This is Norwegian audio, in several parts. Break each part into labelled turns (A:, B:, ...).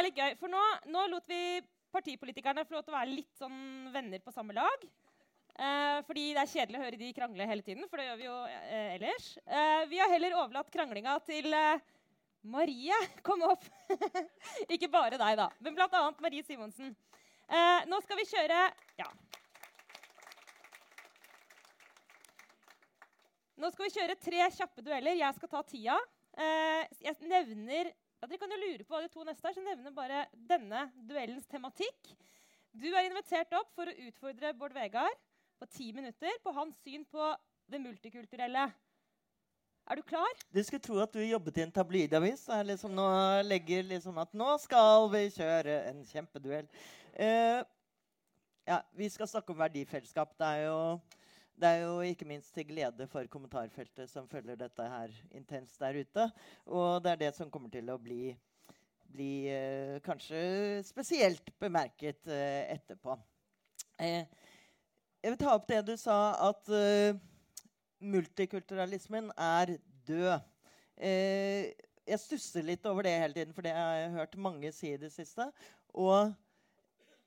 A: er litt gøy. For nå, nå lot vi partipolitikerne få lov til å være litt sånn venner på samme lag. Eh, fordi det er kjedelig å høre de krangle hele tiden. for det gjør vi jo eh, ellers. Eh, vi har heller overlatt kranglinga til eh, Marie. Kom opp. Ikke bare deg, da, men bl.a. Marie Simonsen. Eh, nå skal vi kjøre Ja. Nå skal vi kjøre tre kjappe dueller. Jeg skal ta tida. Eh, jeg nevner ja, Dere kan jo lure på hva de to neste er, så nevner bare denne duellens tematikk. Du er invitert opp for å utfordre Bård Vegar på ti minutter på hans syn på det multikulturelle. Er du klar?
B: Du skulle tro at du jobbet i en tabloidavis liksom nå legger liksom at nå skal vi kjøre en kjempeduell. Uh, ja, vi skal snakke om verdifellesskap. Det er jo det er jo ikke minst til glede for kommentarfeltet som følger dette her intenst der ute. Og det er det som kommer til å bli, bli eh, kanskje spesielt bemerket eh, etterpå. Eh, jeg vil ta opp det du sa, at eh, multikulturalismen er død. Eh, jeg stusser litt over det hele tiden, for det har jeg hørt mange si i det siste. Og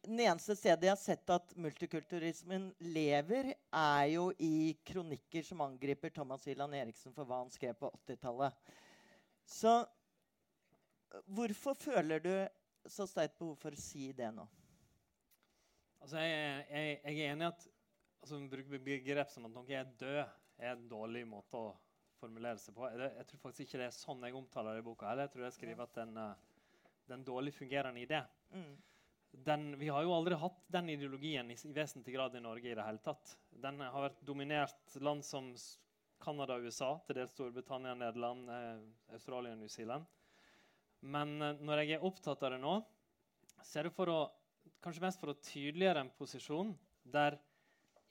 B: den eneste stedet jeg har sett at multikulturismen lever, er jo i kronikker som angriper Thomas Ilan Eriksen for hva han skrev på 80-tallet. Så hvorfor føler du så sterkt behov for å si det nå?
C: Altså, jeg, jeg, jeg er enig i at altså, bruke begrep som at noe er død, er en dårlig måte å formulere seg på. Jeg, jeg, tror faktisk ikke det er sånn jeg omtaler det i boka. Eller. Jeg tror jeg skriver at den, er den dårlig fungerende idé. Mm den, vi har jo aldri hatt den ideologien i, i, vesentlig grad i Norge. i det hele tatt. Den har vært dominert land som Canada og USA, til dels Storbritannia, Nederland, eh, Australia og New Zealand. Men eh, når jeg er opptatt av det nå, så er det for å, kanskje mest for å tydeliggjøre en posisjon der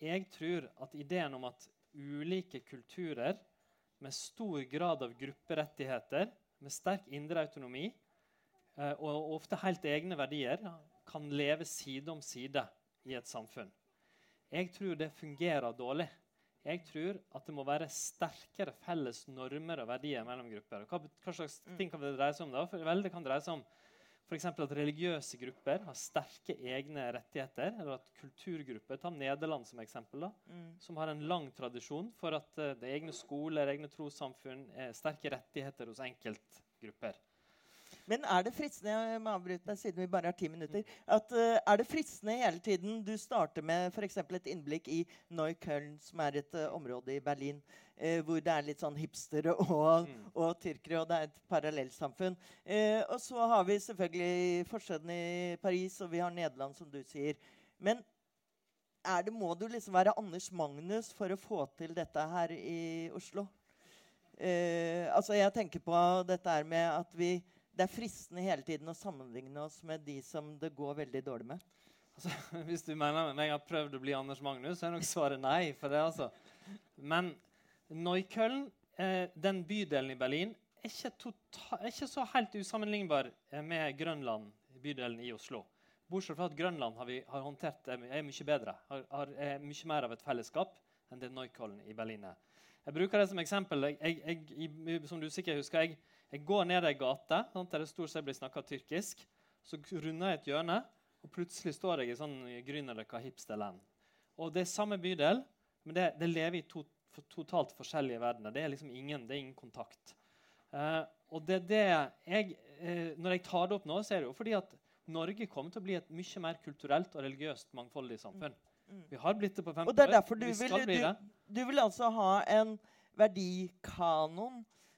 C: jeg tror at ideen om at ulike kulturer med stor grad av grupperettigheter, med sterk indre autonomi eh, og ofte helt egne verdier kan leve side om side i et samfunn. Jeg tror det fungerer dårlig. Jeg tror at det må være sterkere felles normer og verdier mellom grupper. Hva, hva slags mm. ting kan det dreie seg om? da? For, vel, det kan dreie seg om f.eks. at religiøse grupper har sterke egne rettigheter. Eller at kulturgrupper Ta Nederland som eksempel. da, mm. Som har en lang tradisjon for at uh, det egne skoler, egne trossamfunn, er sterke rettigheter hos enkeltgrupper.
B: Men er det fristende jeg må avbryte deg siden vi bare har ti minutter, at uh, er det fristende hele tiden Du starter med f.eks. et innblikk i Neukölln, som er et uh, område i Berlin, uh, hvor det er litt sånn hipstere og, mm. og tyrkere, og det er et parallellsamfunn. og så har vi selvfølgelig forskjellene i Paris, og vi har Nederland, som du sier. Men det, må du liksom være Anders Magnus for å få til dette her i Oslo? altså Jeg tenker på dette her med at vi det er fristende hele tiden å sammenligne oss med de som det går veldig dårlig med.
C: Altså, hvis du mener at jeg har prøvd å bli Anders Magnus, så er nok svaret nei. for det altså. Men Neukölln, eh, den bydelen i Berlin, er ikke, total, er ikke så helt usammenlignbar eh, med Grønland, bydelen i Oslo. Bortsett fra at Grønland har, vi, har håndtert er, er mye bedre. Har, har, er mye mer av et fellesskap enn det Neukölln i Berlin er. Jeg bruker det som eksempel. Jeg, jeg, jeg, som du sikkert husker, jeg jeg går ned ei gate der det stort sett blir snakka tyrkisk. Så runder jeg et hjørne, og plutselig står jeg i sånn Grünerløkka hipsterland. Og det er samme bydel, men det, det lever i to, for, totalt forskjellige verdener. Det er liksom ingen, det er ingen kontakt. Uh, og det, det jeg, uh, Når jeg tar det opp nå, så er det jo fordi at Norge kommer til å bli et mye mer kulturelt og religiøst mangfoldig samfunn. Mm. mm. Vi har blitt det på 50 år.
B: Og det er derfor du vil, du, du vil altså ha en verdikanon Eh,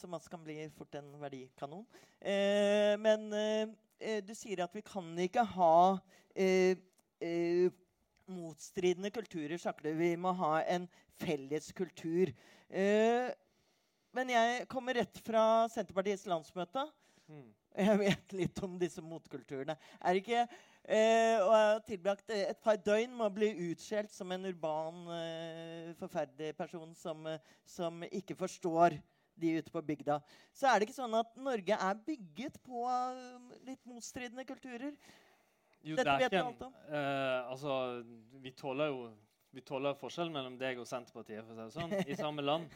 B: som også kan bli fort en verdikanon. Eh, men eh, du sier at vi kan ikke ha motstridende kulturer saklig. Vi må ha en felles kultur. men jeg kommer rett fra Senterpartiets landsmøte. Mm. Jeg vet litt om disse motkulturene. Er ikke eh, og jeg har tilbrakt et par døgn med å bli utskjelt som en urban, eh, forferdelig person som, som ikke forstår de ute på bygda. Så er det ikke sånn at Norge er bygget på um, litt motstridende kulturer.
C: Jo, Dette vet vi alt om. Uh, altså, vi tåler jo vi tåler forskjellen mellom deg og Senterpartiet for å si det sånn, i samme land.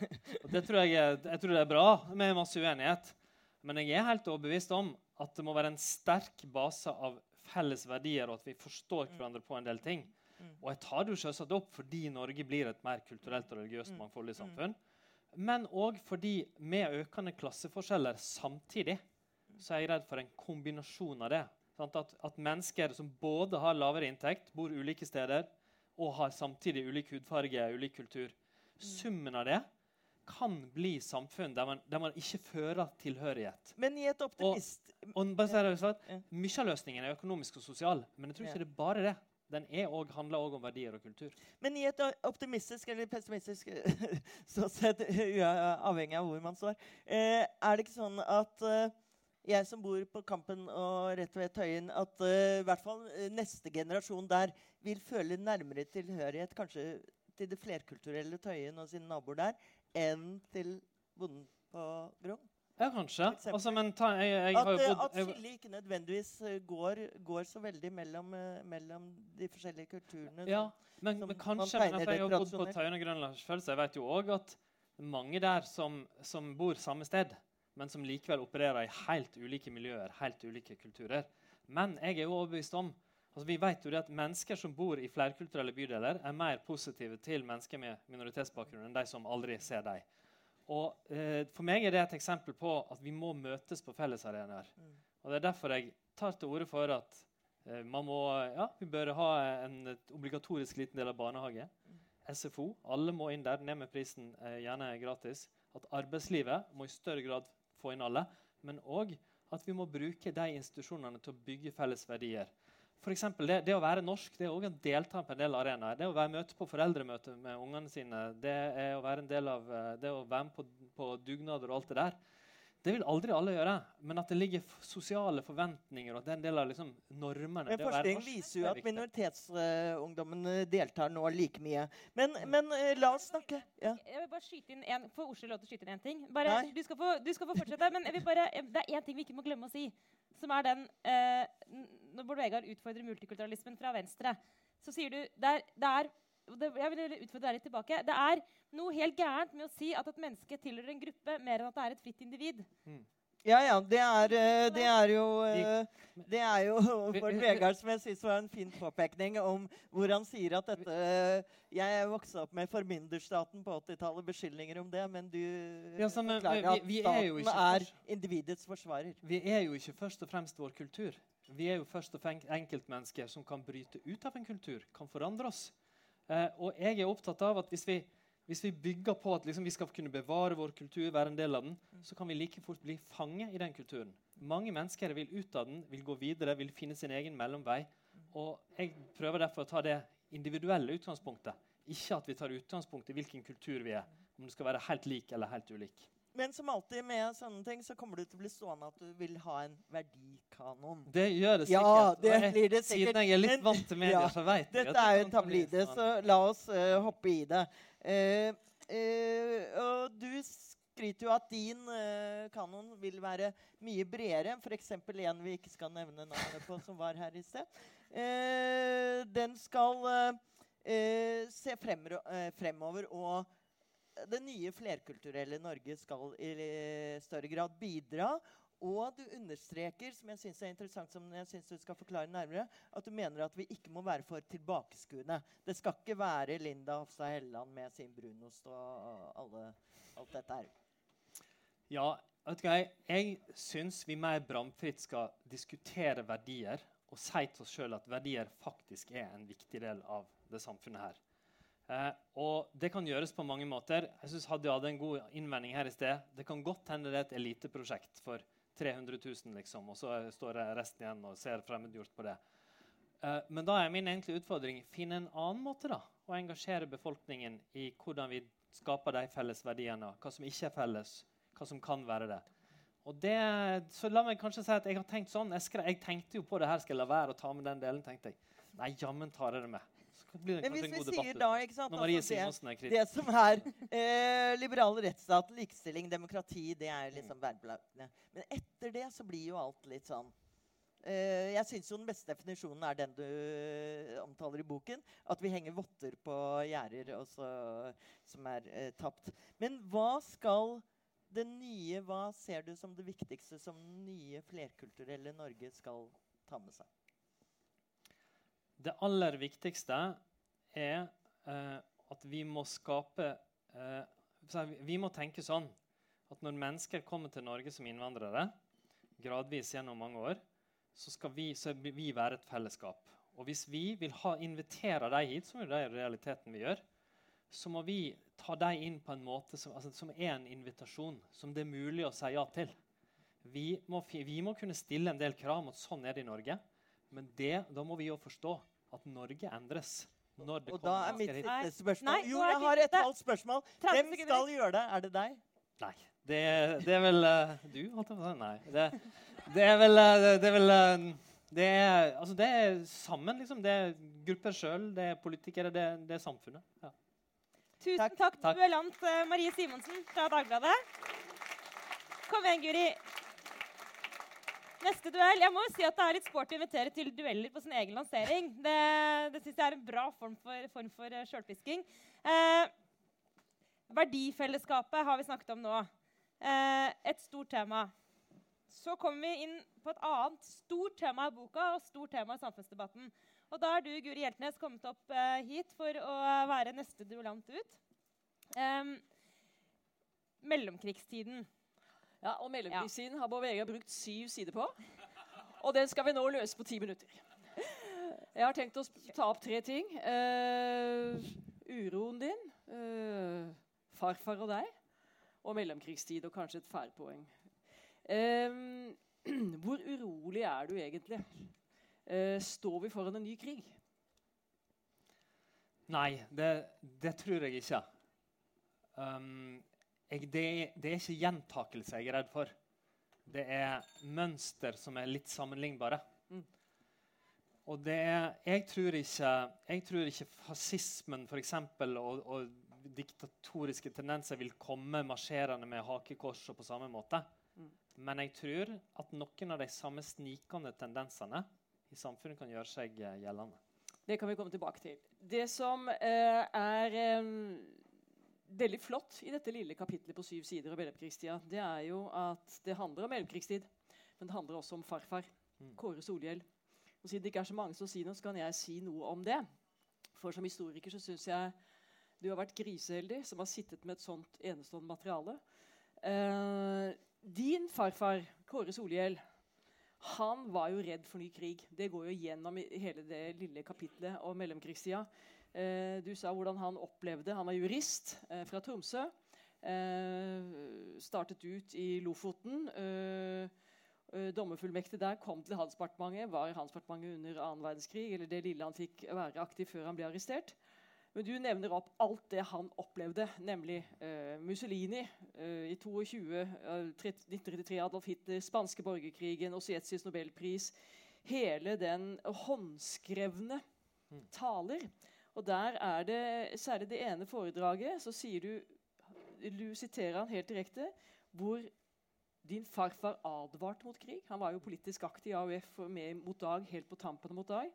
C: Og det tror jeg, jeg tror det er bra med masse uenighet. Men jeg er helt overbevist om at det må være en sterk base av felles verdier, og at vi forstår
B: Mm.
C: hverandre på en del ting.
B: Mm.
C: Og jeg tar det jo selvsagt opp fordi Norge blir et mer kulturelt og religiøst
B: Mm.
C: mangfoldig samfunn. Men òg fordi med økende klasseforskjeller samtidig så er jeg redd for en kombinasjon av det. At, at mennesker som både har lavere inntekt, bor ulike steder og har samtidig ulik hudfarge, ulik kultur,
B: Mm.
C: summen av det kan bli samfunn der man, der man ikke fører tilhørighet.
B: Men i et optimist...
C: Og sagt,
B: Ja.
C: Mye av løsningen er økonomisk og sosial, men jeg tror ikke det er bare det. Den også, handler òg om verdier og kultur.
B: Men i et optimistisk eller pessimistisk ståsted, avhengig av hvor man står, eh, er det ikke sånn at eh, jeg som bor på Kampen og rett ved Tøyen, at eh, i hvert fall neste generasjon der vil føle nærmere tilhørighet kanskje til det flerkulturelle Tøyen og sine naboer der, enn til bonden på Grong?
C: Ja, kanskje. Altså, men ta, jeg, jeg
B: At, eh,
C: bodd
B: at skillet ikke nødvendigvis eh, går, går så veldig mellom, eh, mellom de forskjellige kulturene.
C: Ja,
B: som-
C: men,
B: som
C: men kanskje men, Jeg har bodd på. Tøyen og Grønland selv, så jeg vet jo òg at mange der som, som bor samme sted, men som likevel opererer i helt ulike miljøer, helt ulike kulturer. Men jeg er jo overbevist om altså Vi vet jo det at mennesker som bor i flerkulturelle bydeler, er mer positive til mennesker med minoritetsbakgrunn enn de som aldri ser dem. Og eh, For meg er det et eksempel på at vi må møtes på fellesarenaer.
B: Mm.
C: Og Det er derfor jeg tar til orde for at eh, man må, ja, vi bør ha en obligatorisk liten del av barnehage. SFO. Alle må inn der. Ned med prisen, eh, gjerne gratis. At arbeidslivet må i større grad få inn alle. Men òg at vi må bruke de institusjonene til å bygge felles verdier. For eksempel, det, det å være norsk det er også å delta på en del arenaer. Det å være møte på foreldremøte med ungene sine, det er å være en del av, eh, det å være med på, på dugnader og alt det der. Det vil aldri alle gjøre. Men at det ligger sosiale forventninger og at det er en del av liksom, normene
B: Men forskning viser jo at
C: minoritetsungdommene
B: minoritetsungdommen deltar nå like mye. Men, men eh, la oss snakke. Ja.
A: Jeg vil bare skyte inn en, Får Oslo lov til å skyte inn én ting? Bare, du, skal få, du skal få fortsette. Men jeg vil bare, det er én ting vi ikke må glemme å si. Som er den eh, Når Bård Vegar utfordrer multikulturalismen fra venstre, så sier du det er, det er det, Jeg vil utfordre deg litt tilbake. Det er noe helt gærent med å si at et menneske tilhører en gruppe mer enn at det er et fritt individ.
B: ja, ja. Det er, eh, det er jo eh, Det er jo Bård Vegard som jeg syns var en fin påpekning om hvor han sier at dette Jeg vokste opp med formynderstaten på 80-tallet, beskyldninger om det, men du
C: Ja, så, men
B: at
C: vi- vi er
B: staten
C: ikke
B: er individets forsvarer.
C: Vi er jo ikke først og fremst vår kultur. Vi er jo først og fremst enkeltmennesker som kan bryte ut av en kultur, kan forandre oss. Eh, og jeg er opptatt av at hvis vi, hvis vi bygger på at liksom, vi skal kunne bevare vår kultur, være en del av den, så kan vi like fort bli fanget i den kulturen. Mange mennesker vil ut av den, vil gå videre, vil finne sin egen mellomvei. Og jeg prøver derfor å ta det individuelle utgangspunktet. Ikke at vi tar utgangspunkt i hvilken kultur vi er. Om det skal være helt lik eller helt ulik.
B: Men som alltid med sånne ting, så kommer du til å bli stående at du vil ha en verdikanon.
C: Det gjør det
B: Ja,
C: sikkert.
B: det blir det sikkert.
C: Siden jeg er litt vant til medier,
B: Ja,
C: så vet jeg
B: Dette er jo en tablide, så la oss uh, hoppe i det. Uh, uh, og du skryter jo at din kanon vil være mye bredere enn f.eks. en vi ikke skal nevne navnet på, som var her i sted. Den skal se fremro, eh, fremover, og det nye flerkulturelle Norge skal i større grad bidra. Og du understreker, som jeg synes er interessant, som jeg synes du skal forklare nærmere, at du mener at vi ikke må være for tilbakeskuende. Det skal ikke være Linda Hofstad Helleland med sin brunost og alle, alt dette her.
C: Ja, vet du hva? Jeg syns vi mer bramfritt skal diskutere verdier og si til oss sjøl at verdier faktisk er en viktig del av det samfunnet her. Eh, og det kan gjøres på mange måter. Jeg synes Hadia hadde en god innvending her i sted. Det kan godt hende det er et eliteprosjekt for 300 000, liksom, og så står resten igjen og ser fremmedgjort på det. Uh, men da er min egentlige utfordring finne en annen måte da, å engasjere befolkningen i hvordan vi skaper de felles verdiene, hva som ikke er felles, hva som kan være det. Og det, så la meg kanskje si at Jeg har tenkt sånn, jeg, skre, jeg tenkte jo på det her, skal jeg la være å ta med den delen. tenkte jeg. Nei, jammen tar jeg det med. Blir det
B: Men hvis vi sier da
C: det.
B: ikke sant, altså det,
C: kritisk.
B: det som er eh, liberal rettsstat, likestilling, demokrati, det er liksom verbelagene. Men etter det så blir jo alt litt sånn eh, Jeg syns jo den beste definisjonen er den du eh, omtaler i boken. At vi henger votter på gjerder som er eh, tapt. Men hva skal det nye, hva ser du som det viktigste som nye flerkulturelle Norge skal ta med seg?
C: Det aller viktigste er eh, at vi må skape eh, Vi må tenke sånn at når mennesker kommer til Norge som innvandrere, gradvis gjennom mange år, så skal vi, så vi være et fellesskap. Og hvis vi vil ha, invitere dem hit, som er realiteten vi gjør, så må vi ta dem inn på en måte som, altså, som, er en invitasjon, som det er mulig å si ja til. Vi må, vi må kunne stille en del krav om at sånn er det i Norge. Men det, da må vi jo forstå at Norge endres. Når det
B: og da er mitt siste spørsmål
A: Nei,
B: Jo, jeg har et halvt spørsmål. Hvem skal gjøre det? Er det deg?
C: Nei. Det, det er vel uh, Du, holdt jeg på å si? Nei. Det, det er vel uh, Det er vel uh, det er, altså det er sammen, liksom. Det er grupper sjøl, det er politikere, det, det er samfunnet. Ja.
A: Tusen
B: Takk.
A: takk,
C: Takk.
A: duellant Marie Simonsen fra Dagbladet. Kom igjen, Guri. Neste duell. Jeg må jo si at Det er litt sporty å invitere til dueller på sin egen lansering. Det, det synes jeg er en bra form for, form for eh, sjølpisking. Eh, verdifellesskapet har vi snakket om nå. Eh, et stort tema. Så kommer vi inn på et annet stort tema i boka og stort tema i samfunnsdebatten. Og da er du, Guri Hjeltnes, kommet opp eh, hit for å være neste duellant ut. Em, mellomkrigstiden.
D: Ja, og mellomkrigstiden har Bård Vegar brukt syv sider på. Og den skal vi nå løse på ti minutter. Jeg har tenkt å ta opp tre ting. Uh, uroen din, uh, farfar og deg, og mellomkrigstid, og kanskje et færpoeng. Uh, hvor urolig er du egentlig? Eh, står vi foran en ny krig?
C: Nei, det, det tror jeg ikke. Um, jeg, det, det er ikke gjentakelse jeg er redd for. Det er mønster som er litt sammenlignbare.
D: Mm.
C: Og det er Jeg tror ikke, jeg tror ikke fascismen for eksempel, og, og diktatoriske tendenser vil komme marsjerende med hakekors og på samme måte.
D: Mm.
C: Men jeg tror at noen av de samme snikende tendensene i samfunnet kan gjøre seg eh, gjeldende.
D: Det kan vi komme tilbake til. Det som eh, er eh, veldig flott i dette lille kapitlet på syv sider om mellomkrigstida, det er jo at det handler om mellomkrigstid, men det handler også om farfar.
C: Mm.
D: Kåre Solhjell. Og Siden det ikke er så mange som sier noe, så kan jeg si noe om det. For som historiker så syns jeg du har vært griseheldig som har sittet med et sånt enestående materiale. Eh, din farfar, Kåre Solhjell, han var jo redd for ny krig. Det går jo gjennom hele det lille kapitlet om mellomkrigstida. Eh, du sa hvordan han opplevde Han var jurist eh, fra Tromsø. Eh, startet ut i Lofoten. Dommerfullmektig der kom til Handelsdepartementet. Var i Handelsdepartementet under annen verdenskrig, eller det lille han fikk være aktiv før han ble arrestert. Men du nevner opp alt det han opplevde, nemlig uh, Mussolini uh, i 22, uh, 1933, Adolf Hitler, spanske borgerkrigen, Osietzis nobelpris. Hele den håndskrevne
C: Mm.
D: taler. Og der er det særlig det ene foredraget, så sier du Du siterer han helt direkte, hvor din farfar advarte mot krig. Han var jo politisk aktiv i AUF og med mot Dag helt på tampen mot Dag.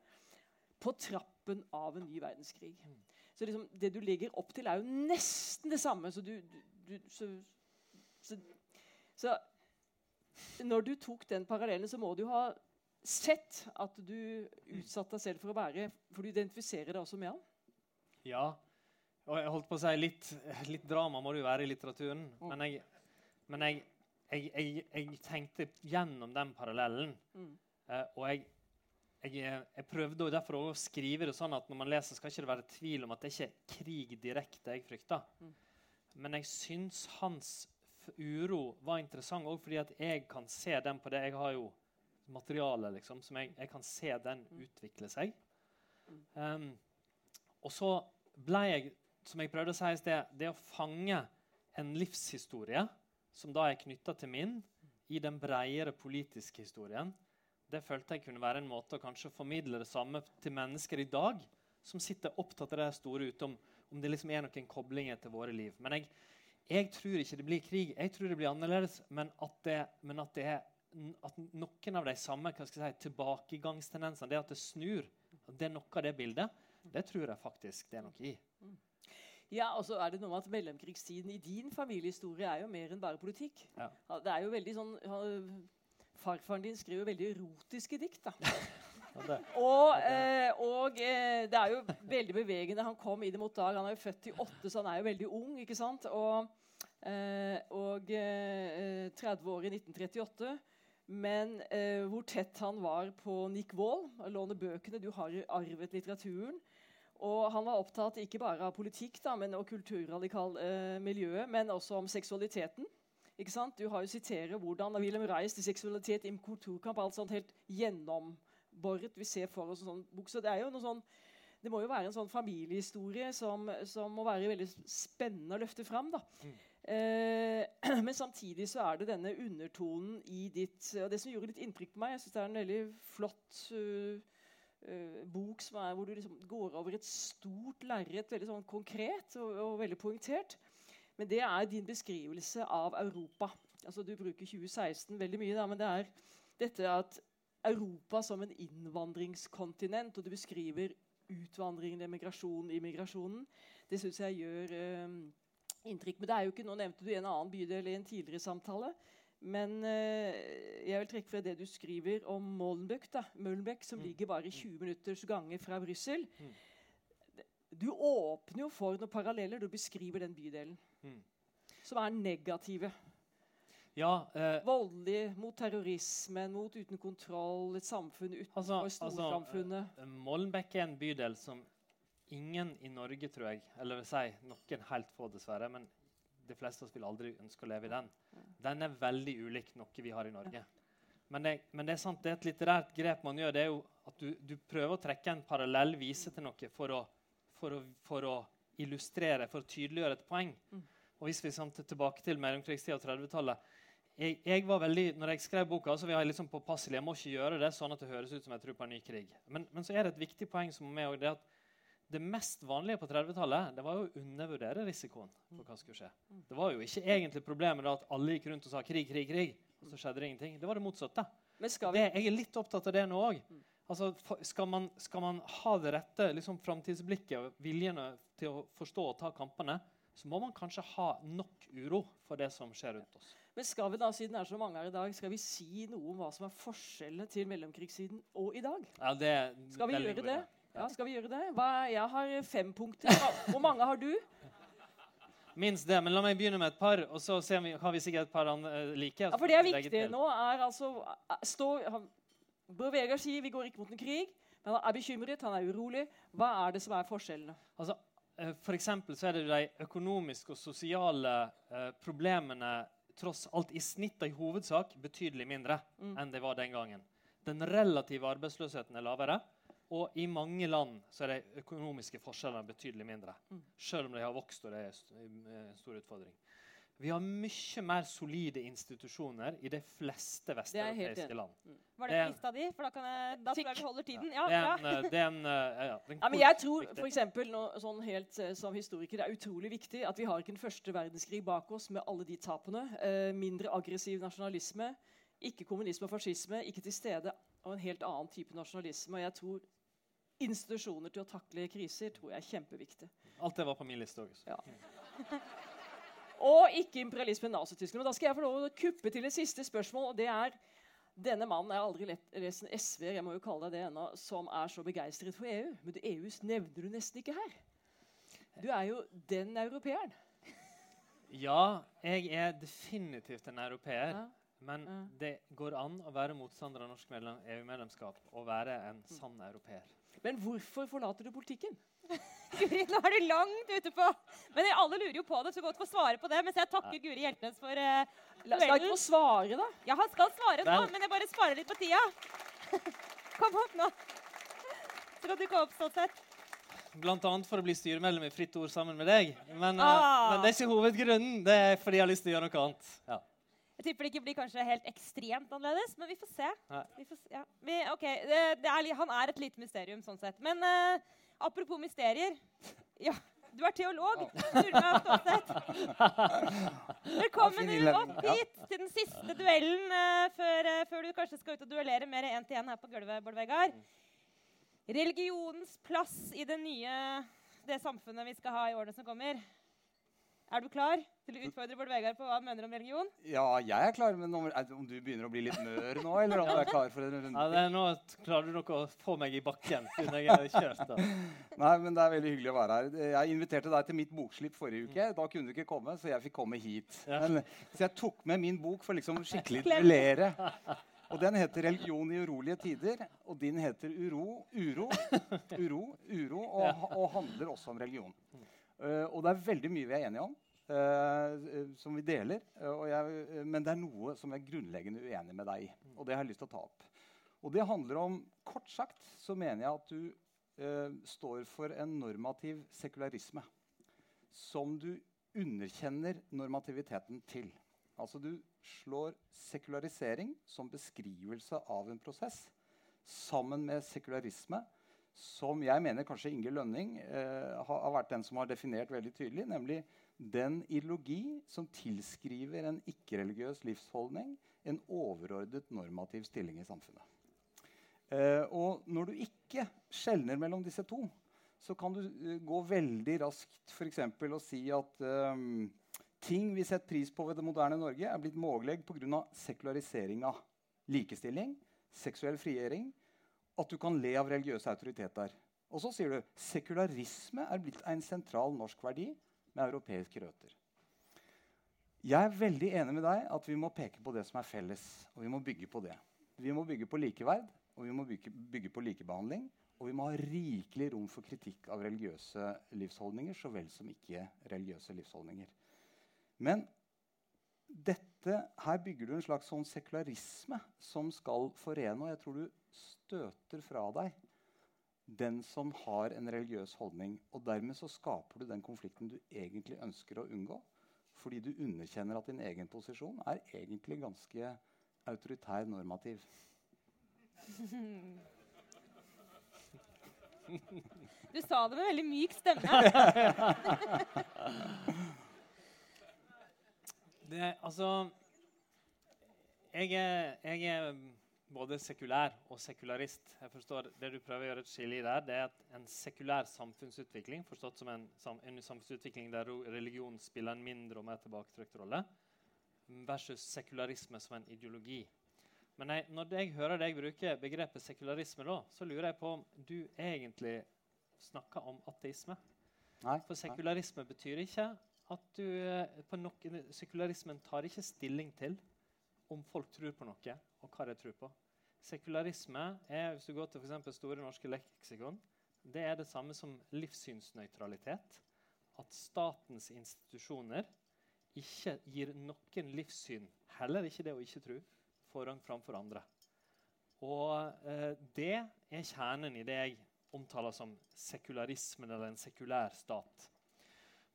D: På trappen av en ny verdenskrig.
C: Mm.
D: Så liksom, det du legger opp til, er jo nesten det samme. Så, du, du, du, så, så, så når du tok den parallellen, så må du ha sett at du utsatte deg selv for å være For du identifiserer deg også med han.
C: Ja. Og jeg holdt på å si litt, litt drama må det jo være i litteraturen.
D: Mm.
C: Men jeg, men jeg, jeg, jeg, tenkte gjennom den parallellen.
D: Mm.
C: Eh, og jeg, jeg, jeg prøvde derfor å skrive det sånn at når man leser, skal ikke det være tvil om at det ikke er krig direkte jeg frykter.
D: Mm.
C: Men jeg syns hans uro var interessant òg fordi at jeg kan se den på det. Jeg har jo materiale liksom, som jeg, jeg kan se den utvikle seg. Um, og så ble jeg, som jeg prøvde å si i sted, det å fange en livshistorie som da er knytta til min, i den bredere politiske historien, det følte jeg kunne være en måte å kanskje formidle det samme til mennesker i dag som sitter opptatt av det store utom om, det liksom er noen koblinger til våre liv. Men jeg, jeg tror ikke det blir krig. Jeg tror det blir annerledes, men at det, men at det er at noen av de samme si, tilbakegangstendensene, det at det snur, at det er noe av det bildet, det tror jeg faktisk det er noe i.
D: Ja, og så er det noe med at Mellomkrigstiden i din familiehistorie er jo mer enn bare politikk.
C: Ja.
D: Det er jo veldig sånn Farfaren din skriver veldig erotiske dikt. da.
C: Det.
D: Og, eh, og eh, det er jo veldig bevegende. Han kom i det mot dag. Han er jo født i åtte, så han er jo veldig ung. ikke sant? Og, eh, og eh, 30 år i 1938. Men eh, hvor tett han var på Nick Wall, låne bøkene. Du har arvet litteraturen. Og han var opptatt ikke bare av politikk da, men, og kulturradikal eh, miljøet, men også om seksualiteten. Du har jo siterer hvordan Wilhelm Reis til seksualitet i kulturkamp. alt sånt helt gjennomboret. Vi ser for oss en sånn bok. Så det sånn det må jo være en sånn familiehistorie som, som må være veldig spennende å løfte fram. da. Eh, men samtidig så er det denne undertonen i ditt og Det som gjorde litt inntrykk på meg Jeg synes det er en veldig flott øh, øh, bok er, hvor du liksom går over et stort lerret, veldig sånn konkret og, og veldig poengtert. Men det er din beskrivelse av Europa. Altså Du bruker 2016 veldig mye, da, men det er dette at Europa som en innvandringskontinent, og du beskriver utvandringen, emigrasjonen, immigrasjonen, det syns jeg gjør øh, inntrykk. Men det er jo ikke, Nå nevnte du en annen bydel i en tidligere samtale. Men øh, jeg vil trekke fra det du skriver om Molenbeek, da, Molenbeek som
C: Mm.
D: ligger bare 20 minutters gange fra Brussel.
C: Mm.
D: Du åpner jo for noen paralleller. Du beskriver den bydelen.
C: Mm.
D: Som er negative.
C: Ja, eh,
D: Voldelig mot terrorismen, mot uten kontroll, et samfunn utenfor
C: Altså- altså,
D: storsamfunnet.
C: eh, Molenbeek er en bydel som ingen i Norge, tror jeg, eller vil si noen helt få, dessverre, men de fleste av oss vil aldri ønske å leve i den. Den er veldig ulik noe vi har i Norge. Men det, men det er sant, det er et litterært grep man gjør. det er jo at Du, du prøver å trekke en parallell, vise til noe for å, for å, for å illustrere, for å tydeliggjøre et poeng.
D: Mm.
C: Og hvis vi samt er tilbake til mellomkrigstida og 30-tallet jeg, jeg var veldig, når jeg skrev boka, så var jeg liksom påpasselig. Jeg må ikke gjøre det sånn at det høres ut som jeg tror på en ny krig. Men, men så er det et viktig poeng som er med, og det at det mest vanlige på 30-tallet det var jo å undervurdere risikoen for hva skulle skje. Det var jo ikke egentlig problemet da at alle gikk rundt og sa krig, krig, krig, og så skjedde det ingenting. Det var det motsatte.
D: Men skal vi
C: Det, jeg er litt opptatt av det nå òg. Altså, skal, man, skal man ha det rette liksom, framtidsblikket og viljen til å forstå og ta kampene, så må man kanskje ha nok uro for det som skjer rundt oss.
D: Men skal vi da, siden det er så mange her i dag, skal vi si noe om hva som er forskjellene til mellomkrigssiden og i dag?
C: Ja, det
D: Skal vi gjøre det? Ja, skal vi gjøre det? Hva, jeg har fem punkter. Hva- Hvor mange har du?
C: Minst det, men la meg begynne med et par, og så ser vi, har vi sikkert et par andre eh, like.
D: Ja, for det er viktig. Nå er altså stå, han, Bård Vegar sier vi går ikke mot en krig, men han er bekymret, han er urolig. Hva er det som er forskjellene?
C: Altså, eh, for eksempel så er det de økonomiske og sosiale eh, problemene tross alt i snitt og i hovedsak betydelig mindre
D: Mm.
C: enn det var den gangen. Den relative arbeidsløsheten er lavere, og i mange land så er de økonomiske forskjellene betydelig mindre.
D: Mm.
C: Selv om de har vokst, og det er en stor utfordring. Vi har mye mer solide institusjoner i de fleste vesteuropeiske land.
A: Var
C: Det
A: det lista di? For da, kan jeg, da tror jeg vi holder tiden. Ja,
C: Det er
A: bra.
C: en, eh, det er en, eh, ja, ja, det er en
D: Ja, men jeg tror for eksempel, nå, sånn helt eh, som historiker, det er utrolig viktig at vi har ikke en første verdenskrig bak oss med alle de tapene. Eh, mindre aggressiv nasjonalisme, ikke kommunisme og fascisme, ikke til stede, og en helt annen type nasjonalisme. Og jeg tror institusjoner til å takle kriser tror jeg er kjempeviktig.
C: Alt det var på min liste òg.
D: Ja. Og ikke imperialisme Nazi-Tyskland. Men da skal jeg få lov å kuppe til et siste spørsmål. og det er denne mannen jeg har aldri lest en SV jeg må jo kalle deg det ennå, som er så begeistret for EU. Men EU nevner du nesten ikke her. Du er jo den europeeren.
C: Ja, jeg er definitivt en europeer.
D: Ja.
C: Men
D: Ja.
C: det går an å være motstander av norsk EU-medlemskap og være en sann europeer.
D: Men hvorfor forlater du politikken?
A: Guri, nå er du langt ute på Men alle lurer jo på det, så godt få svare på det. Mens jeg takker Guri Hjeltnes for uh,
D: La, skal ikke få svare, da?
A: Ja, han skal svare nå, men jeg bare sparer litt på tida. Kom opp nå. Så kan du gå opp sånn sett.
C: Blant annet for å bli styremedlem i Fritt Ord sammen med deg. Men, eh,
A: Ah.
C: men det er ikke hovedgrunnen. Det er fordi jeg har lyst til å gjøre noe annet. Ja.
A: Jeg tipper det ikke blir kanskje helt ekstremt annerledes, men vi får se. Vi får se. Ja. Vi, ok, det, det er, Han er et lite mysterium sånn sett. Men uh, apropos mysterier ja, Du er teolog. Sturla Stålseth. Velkommen opp hit til den siste duellen uh, før, uh, før du kanskje skal ut og duellere mer én-til-én her på gulvet. Bård Vegard. Religionens plass i det nye det samfunnet vi skal ha i årene som kommer. Er du klar til å utfordre Bård Vegar på hva han mener om religion?
E: Ja, jeg er klar, men om, er- om du begynner å bli litt mør nå, eller om du er klar for en runde
C: Ja, det er, nå klarer du nok å få meg i bakken. siden jeg er kjørt da.
E: Nei, men det er veldig hyggelig å være her. Jeg inviterte deg til mitt bokslipp forrige uke. Da kunne du ikke komme, så jeg fikk komme hit.
C: Ja.
E: Men, så jeg tok med min bok for liksom skikkelig
A: å
E: duellere. Og den heter 'Religion i urolige tider', og din heter 'Uro, uro, uro, uro', og, og handler også om religion. Eh, og det er veldig mye vi er enige om, eh, som vi deler. og jeg, men det er noe som jeg er grunnleggende uenig med deg i. Og det har jeg lyst til å ta opp. Og det handler om Kort sagt så mener jeg at du står for en normativ sekularisme som du underkjenner normativiteten til. Altså du slår sekularisering som beskrivelse av en prosess sammen med sekularisme, som jeg mener kanskje Inge Lønning eh, har, vært den som har definert veldig tydelig, nemlig den ideologi som tilskriver en ikke-religiøs livsholdning en overordnet normativ stilling i samfunnet. Eh, og når du ikke skjelner mellom disse to, så kan du uh, gå veldig raskt eksempel og si at um, ting vi setter pris på ved det moderne Norge, er blitt mulig pga. sekulariseringa. Likestilling, seksuell frigjøring, at du kan le av religiøse autoriteter. Og så sier du sekularisme er blitt en sentral norsk verdi med europeiske røtter. Jeg er veldig enig med deg at vi må peke på det som er felles, og vi må bygge på det. Vi må bygge på likeverd, og vi må bygge, bygge på likebehandling. Og vi må ha rikelig rom for kritikk av religiøse livsholdninger så vel som ikke-religiøse livsholdninger. Men dette, her bygger du en slags sånn sekularisme som skal forene. Og jeg tror du støter fra deg den som har en religiøs holdning. Og dermed så skaper du den konflikten du egentlig ønsker å unngå. Fordi du underkjenner at din egen posisjon er egentlig ganske autoritær normativ.
A: Du sa det med veldig myk stemme.
C: Det, altså jeg er, jeg er både sekulær og sekularist. Jeg forstår Det du prøver å gjøre et skille i der, det er at en sekulær samfunnsutvikling, forstått som en, en samfunnsutvikling der religion spiller en mindre og mer tilbaketrykt rolle, versus sekularisme som en ideologi. Men jeg, når jeg hører deg bruke begrepet sekularisme, da, så lurer jeg på om du egentlig snakker om ateisme.
E: Nei,
C: For sekularisme betyr ikke at du eh, på noe, Sekularismen tar ikke stilling til om folk tror på noe, og hva de tror på. Sekularisme er, hvis du går til for Store norske leksikon, det er det samme som livssynsnøytralitet. At statens institusjoner ikke gir noen livssyn, heller ikke det å ikke tro, forrang framfor andre. Og eh, det er kjernen i det jeg omtaler som sekularismen eller en sekulær stat.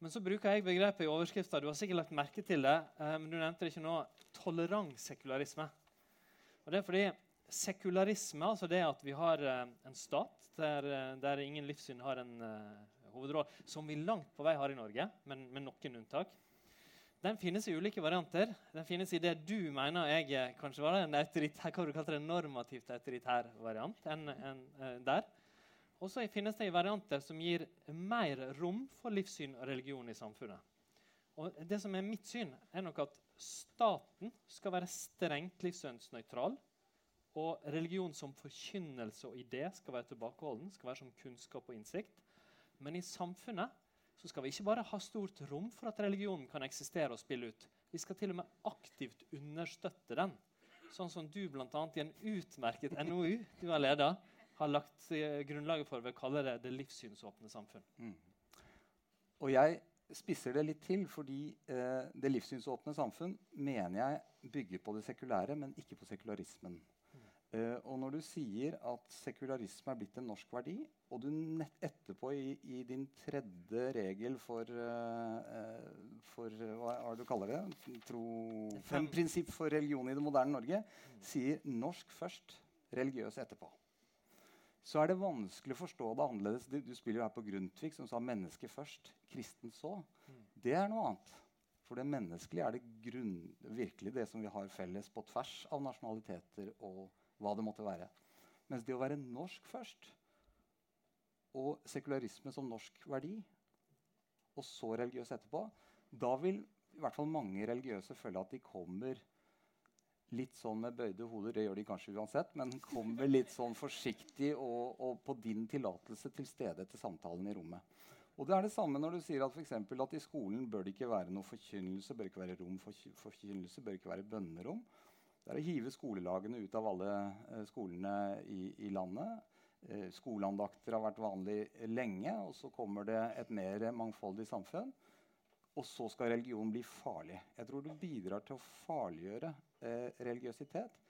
C: Men så bruker jeg begrepet i overskrifta. Du har sikkert lagt merke til det, eh, men du nevnte det ikke nå. Tolerant sekularisme. Og det er fordi sekularisme, altså det at vi har eh, en stat der, eh, der ingen livssyn har en uh, hovedrolle, som vi langt på vei har i Norge, men med noen unntak, den finnes i ulike varianter. Den finnes i det du mener jeg kanskje var en autoritær, hva du kalte det, normativt autoritær variant. enn, eh, der. Og så finnes det i varianter som gir mer rom for livssyn og religion i samfunnet. Og det som er mitt syn, er nok at staten skal være strengt livssynsnøytral. Og religion som forkynnelse og idé skal være tilbakeholden, skal være som kunnskap og innsikt. Men i samfunnet så skal vi ikke bare ha stort rom for at religionen kan eksistere og spille ut. Vi skal til og med aktivt understøtte den. Sånn som du bl.a. i en utmerket NOU du har leda, har lagt eh, grunnlaget for ved å kalle det det livssynsåpne samfunn.
E: Mm. Og jeg spisser det litt til, fordi eh, det livssynsåpne samfunn mener jeg bygger på det sekulære, men ikke på sekularismen. Eh, og når du sier at sekularisme er blitt en norsk verdi, og du nett etterpå i, i din tredje regel for, eh, eh, for eh, Hva er det du kaller det? Tro, fem prinsipp for religion i det moderne Norge, sier norsk først, religiøs etterpå så er det vanskelig å forstå det annerledes. Du, du spiller jo her på Grundtvig, som sa 'menneske først, kristen så'. Det er noe annet. For det menneskelige er det grunn, virkelig det som vi har felles på tvers av nasjonaliteter og hva det måtte være. Mens det å være norsk først, og sekularisme som norsk verdi, og så religiøs etterpå, da vil i hvert fall mange religiøse føle at de kommer litt sånn med bøyde hoder. Det gjør de kanskje uansett, men kommer litt sånn forsiktig og, og på din tillatelse til stede til samtalen i rommet. Og det er det samme når du sier at, for eksempel, at i skolen bør det ikke være noe forkynnelse, bør ikke være rom for forkynnelse, bør ikke være bønnerom. Det er å hive skolelagene ut av alle eh, skolene i, i landet. Eh, skoleandakter har vært vanlig lenge, og så kommer det et mer mangfoldig samfunn. Og så skal religion bli farlig. Jeg tror du bidrar til å farliggjøre eh, religiøsitet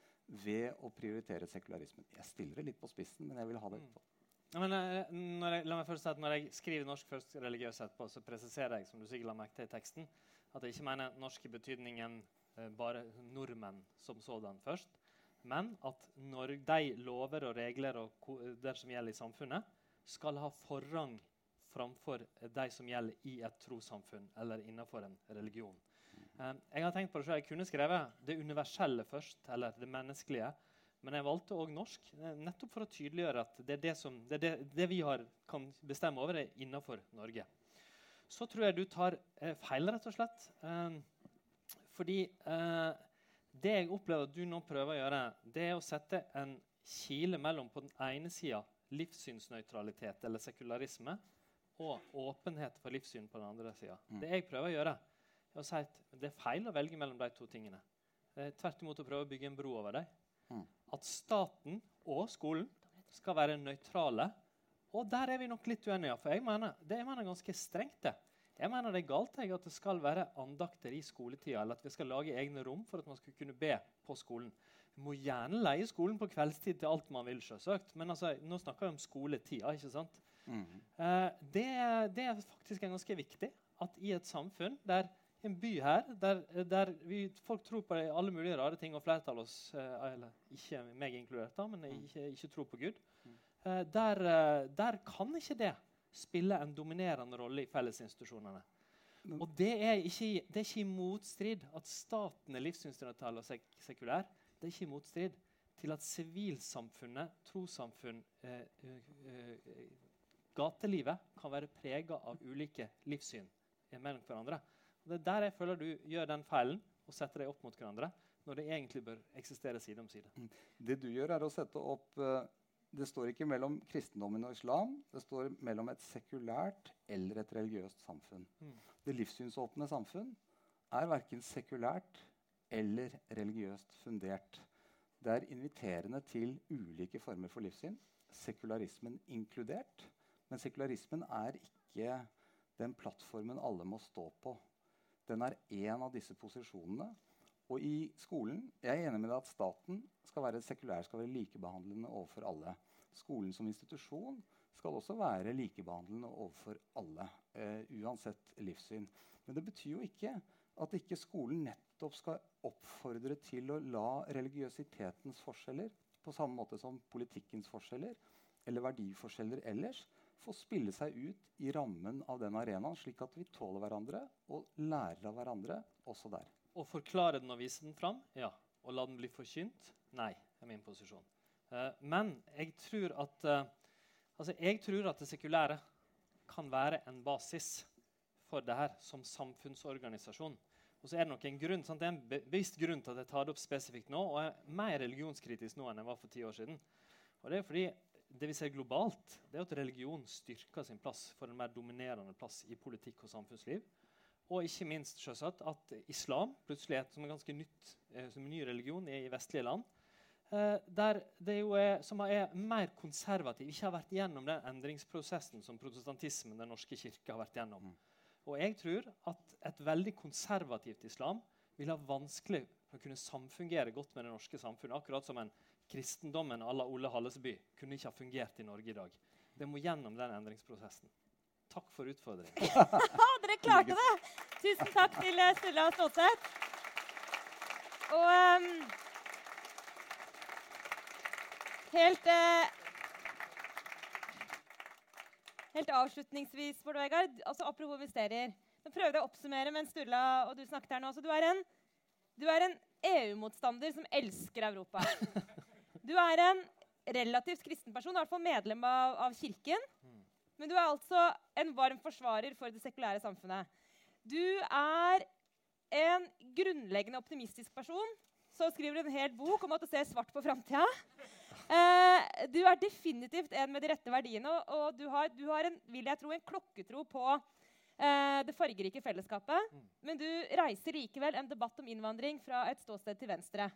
E: ved å prioritere sekularismen. Jeg stiller det litt på spissen, men jeg vil ha det på.
C: Ja, men, eh, jeg, la meg først si at Når jeg skriver norsk først religiøs etterpå, så presiserer jeg som du sikkert la merke til i teksten, at jeg ikke mener norsk i betydningen eh, bare nordmenn som sådan først. Men at når de lover og regler og det som gjelder i samfunnet, skal ha forrang framfor de som gjelder i et trossamfunn eller innenfor en religion. Um, jeg har tenkt på det selv. Jeg kunne skrevet det universelle først, eller det menneskelige. Men jeg valgte òg norsk, eh, nettopp for å tydeliggjøre at det, det, som, det, det vi har, kan bestemme over, er innenfor Norge. Så tror jeg du tar eh, feil, rett og slett. Fordi eh, det jeg opplever at du nå prøver å gjøre, det er å sette en kile mellom på den ene sida livssynsnøytralitet eller sekularisme og åpenhet for livssyn på den andre sida. Mm. Det jeg prøver å gjøre, er å si at det er feil å velge mellom de to tingene. Det er tvert imot å prøve å bygge en bro over dem. Mm. At staten og skolen skal være nøytrale. Og der er vi nok litt uenige. For jeg mener, det jeg mener ganske strengt. det. Jeg mener det er galt jeg, at det skal være andakter i skoletida, eller at vi skal lage egne rom for at man skal kunne be på skolen. Vi må gjerne leie skolen på kveldstid til alt man vil, selvsagt. Men altså, nå snakker vi om skoletida. ikke sant? Mm. Uh, det, det, er faktisk ganske viktig at i et samfunn der en by her der, der vi, folk tror på alle mulige rare ting, og flertallet oss, uh, eller ikke meg inkludert, da, men mm. ikke, ikke tror på Gud, uh, der, der, kan ikke det spille en dominerende rolle i fellesinstitusjonene. Og det er, ikke, det er ikke i motstrid at staten er livssynsnøytral og sek sekulær. Det er ikke i motstrid til at sivilsamfunnet, trossamfunn, eh, eh, gatelivet kan være prega av ulike livssyn mellom hverandre. Det er der jeg føler du gjør den feilen og setter deg opp mot hverandre når det egentlig bør eksistere side om side. Mm.
E: Det du gjør, er å sette opp uh, Det står ikke mellom kristendommen og islam. Det står mellom et sekulært eller et religiøst samfunn. Mm. Det livssynsåpne samfunn er verken sekulært eller religiøst fundert. Det er inviterende til ulike former for livssyn, sekularismen inkludert. Men sekularismen er ikke den plattformen alle må stå på. Den er én av disse posisjonene. Og i skolen Jeg er enig med deg at staten skal være sekulær, skal være likebehandlende overfor alle. Skolen som institusjon skal også være likebehandlende overfor alle. Eh, uansett livssyn. Men det betyr jo ikke at ikke skolen nettopp skal oppfordre til å la religiøsitetens forskjeller, på samme måte som politikkens forskjeller eller verdiforskjeller ellers, få spille seg ut i rammen av den arenaen, slik at vi tåler hverandre og lærer av hverandre også der.
C: Å forklare den og vise den fram? Ja. Å la den bli forkynt? Nei, er min posisjon. Uh, men jeg tror, at, uh, altså jeg tror at det sekulære kan være en basis for det her som samfunnsorganisasjon. Og så er Det nok en grunn, sant? Det er en bevisst grunn til at jeg tar det opp spesifikt nå. og er mer religionskritisk nå enn jeg var for ti år siden. Og det er fordi det vi ser globalt, det er at religion styrker sin plass for en mer dominerende plass i politikk og samfunnsliv. Og ikke minst selvsagt, at islam plutselig er som en ganske nytt, eh, som en ny religion i vestlige land. Eh, der det jo er, som er mer konservativ, ikke har vært gjennom den endringsprosessen som protestantismen den norske kirke har vært gjennom. Mm. Og jeg tror at et veldig konservativt islam vil ha vanskelig for å kunne samfungere godt med det norske samfunnet. Akkurat som en kristendommen à la Ole Hallesby kunne ikke ha fungert i Norge i dag. Det må gjennom den endringsprosessen. Takk for utfordringen.
A: Dere klarte det! Tusen takk til eh, Sturla Stålseth. Og um, helt uh, Helt avslutningsvis, Bård Vegard, altså apropos mysterier. Nå prøver jeg å oppsummere mens Sturla og du snakket her nå. Så du er en, en EU-motstander som elsker Europa. Du er en relativt kristen person, i hvert fall medlem av, av Kirken. Men du er altså en varm forsvarer for det sekulære samfunnet. Du er en grunnleggende optimistisk person som skriver en hel bok om at du ser svart på framtida. Eh, du er definitivt en med de rette verdiene, og, og du, har, du har en, vil jeg tro, en klokketro på eh, det fargerike fellesskapet.
C: Mm.
A: Men du reiser likevel en debatt om innvandring fra et ståsted til venstre.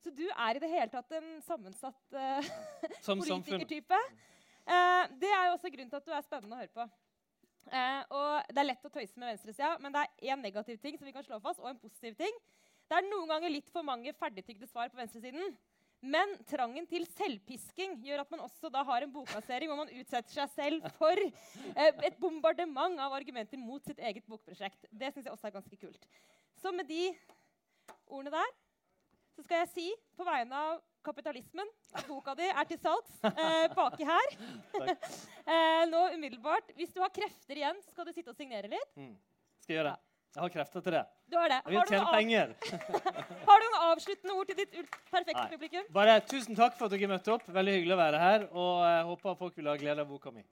A: Så du er i det hele tatt en sammensatt uh,
C: Som
A: politikertype. Uh, det er jo også grunnen til at du er spennende å høre på. Uh, og Det er lett å tøyse med venstresida, men det er én negativ ting som vi kan slå fast, og en positiv ting. Det er noen ganger litt for mange ferdigtygde svar på venstresiden. Men trangen til selvpisking gjør at man også da har en bokplassering hvor man utsetter seg selv for eh, et bombardement av argumenter mot sitt eget bokprosjekt. Det syns jeg også er ganske kult. Så med de ordene der så skal jeg si på vegne av kapitalismen at boka di er til salgs eh, baki her. eh, nå umiddelbart. Hvis du har krefter igjen, skal du sitte og signere litt.
C: Mm. Skal jeg gjøre det. Jeg har krefter til det.
A: Du har det. Har du,
C: penger.
A: har du noen avsluttende ord til ditt perfekte
C: Nei.
A: publikum?
C: Bare tusen takk for at dere møtte opp. Veldig hyggelig å være her. Og jeg håper folk vil ha glede av boka mi.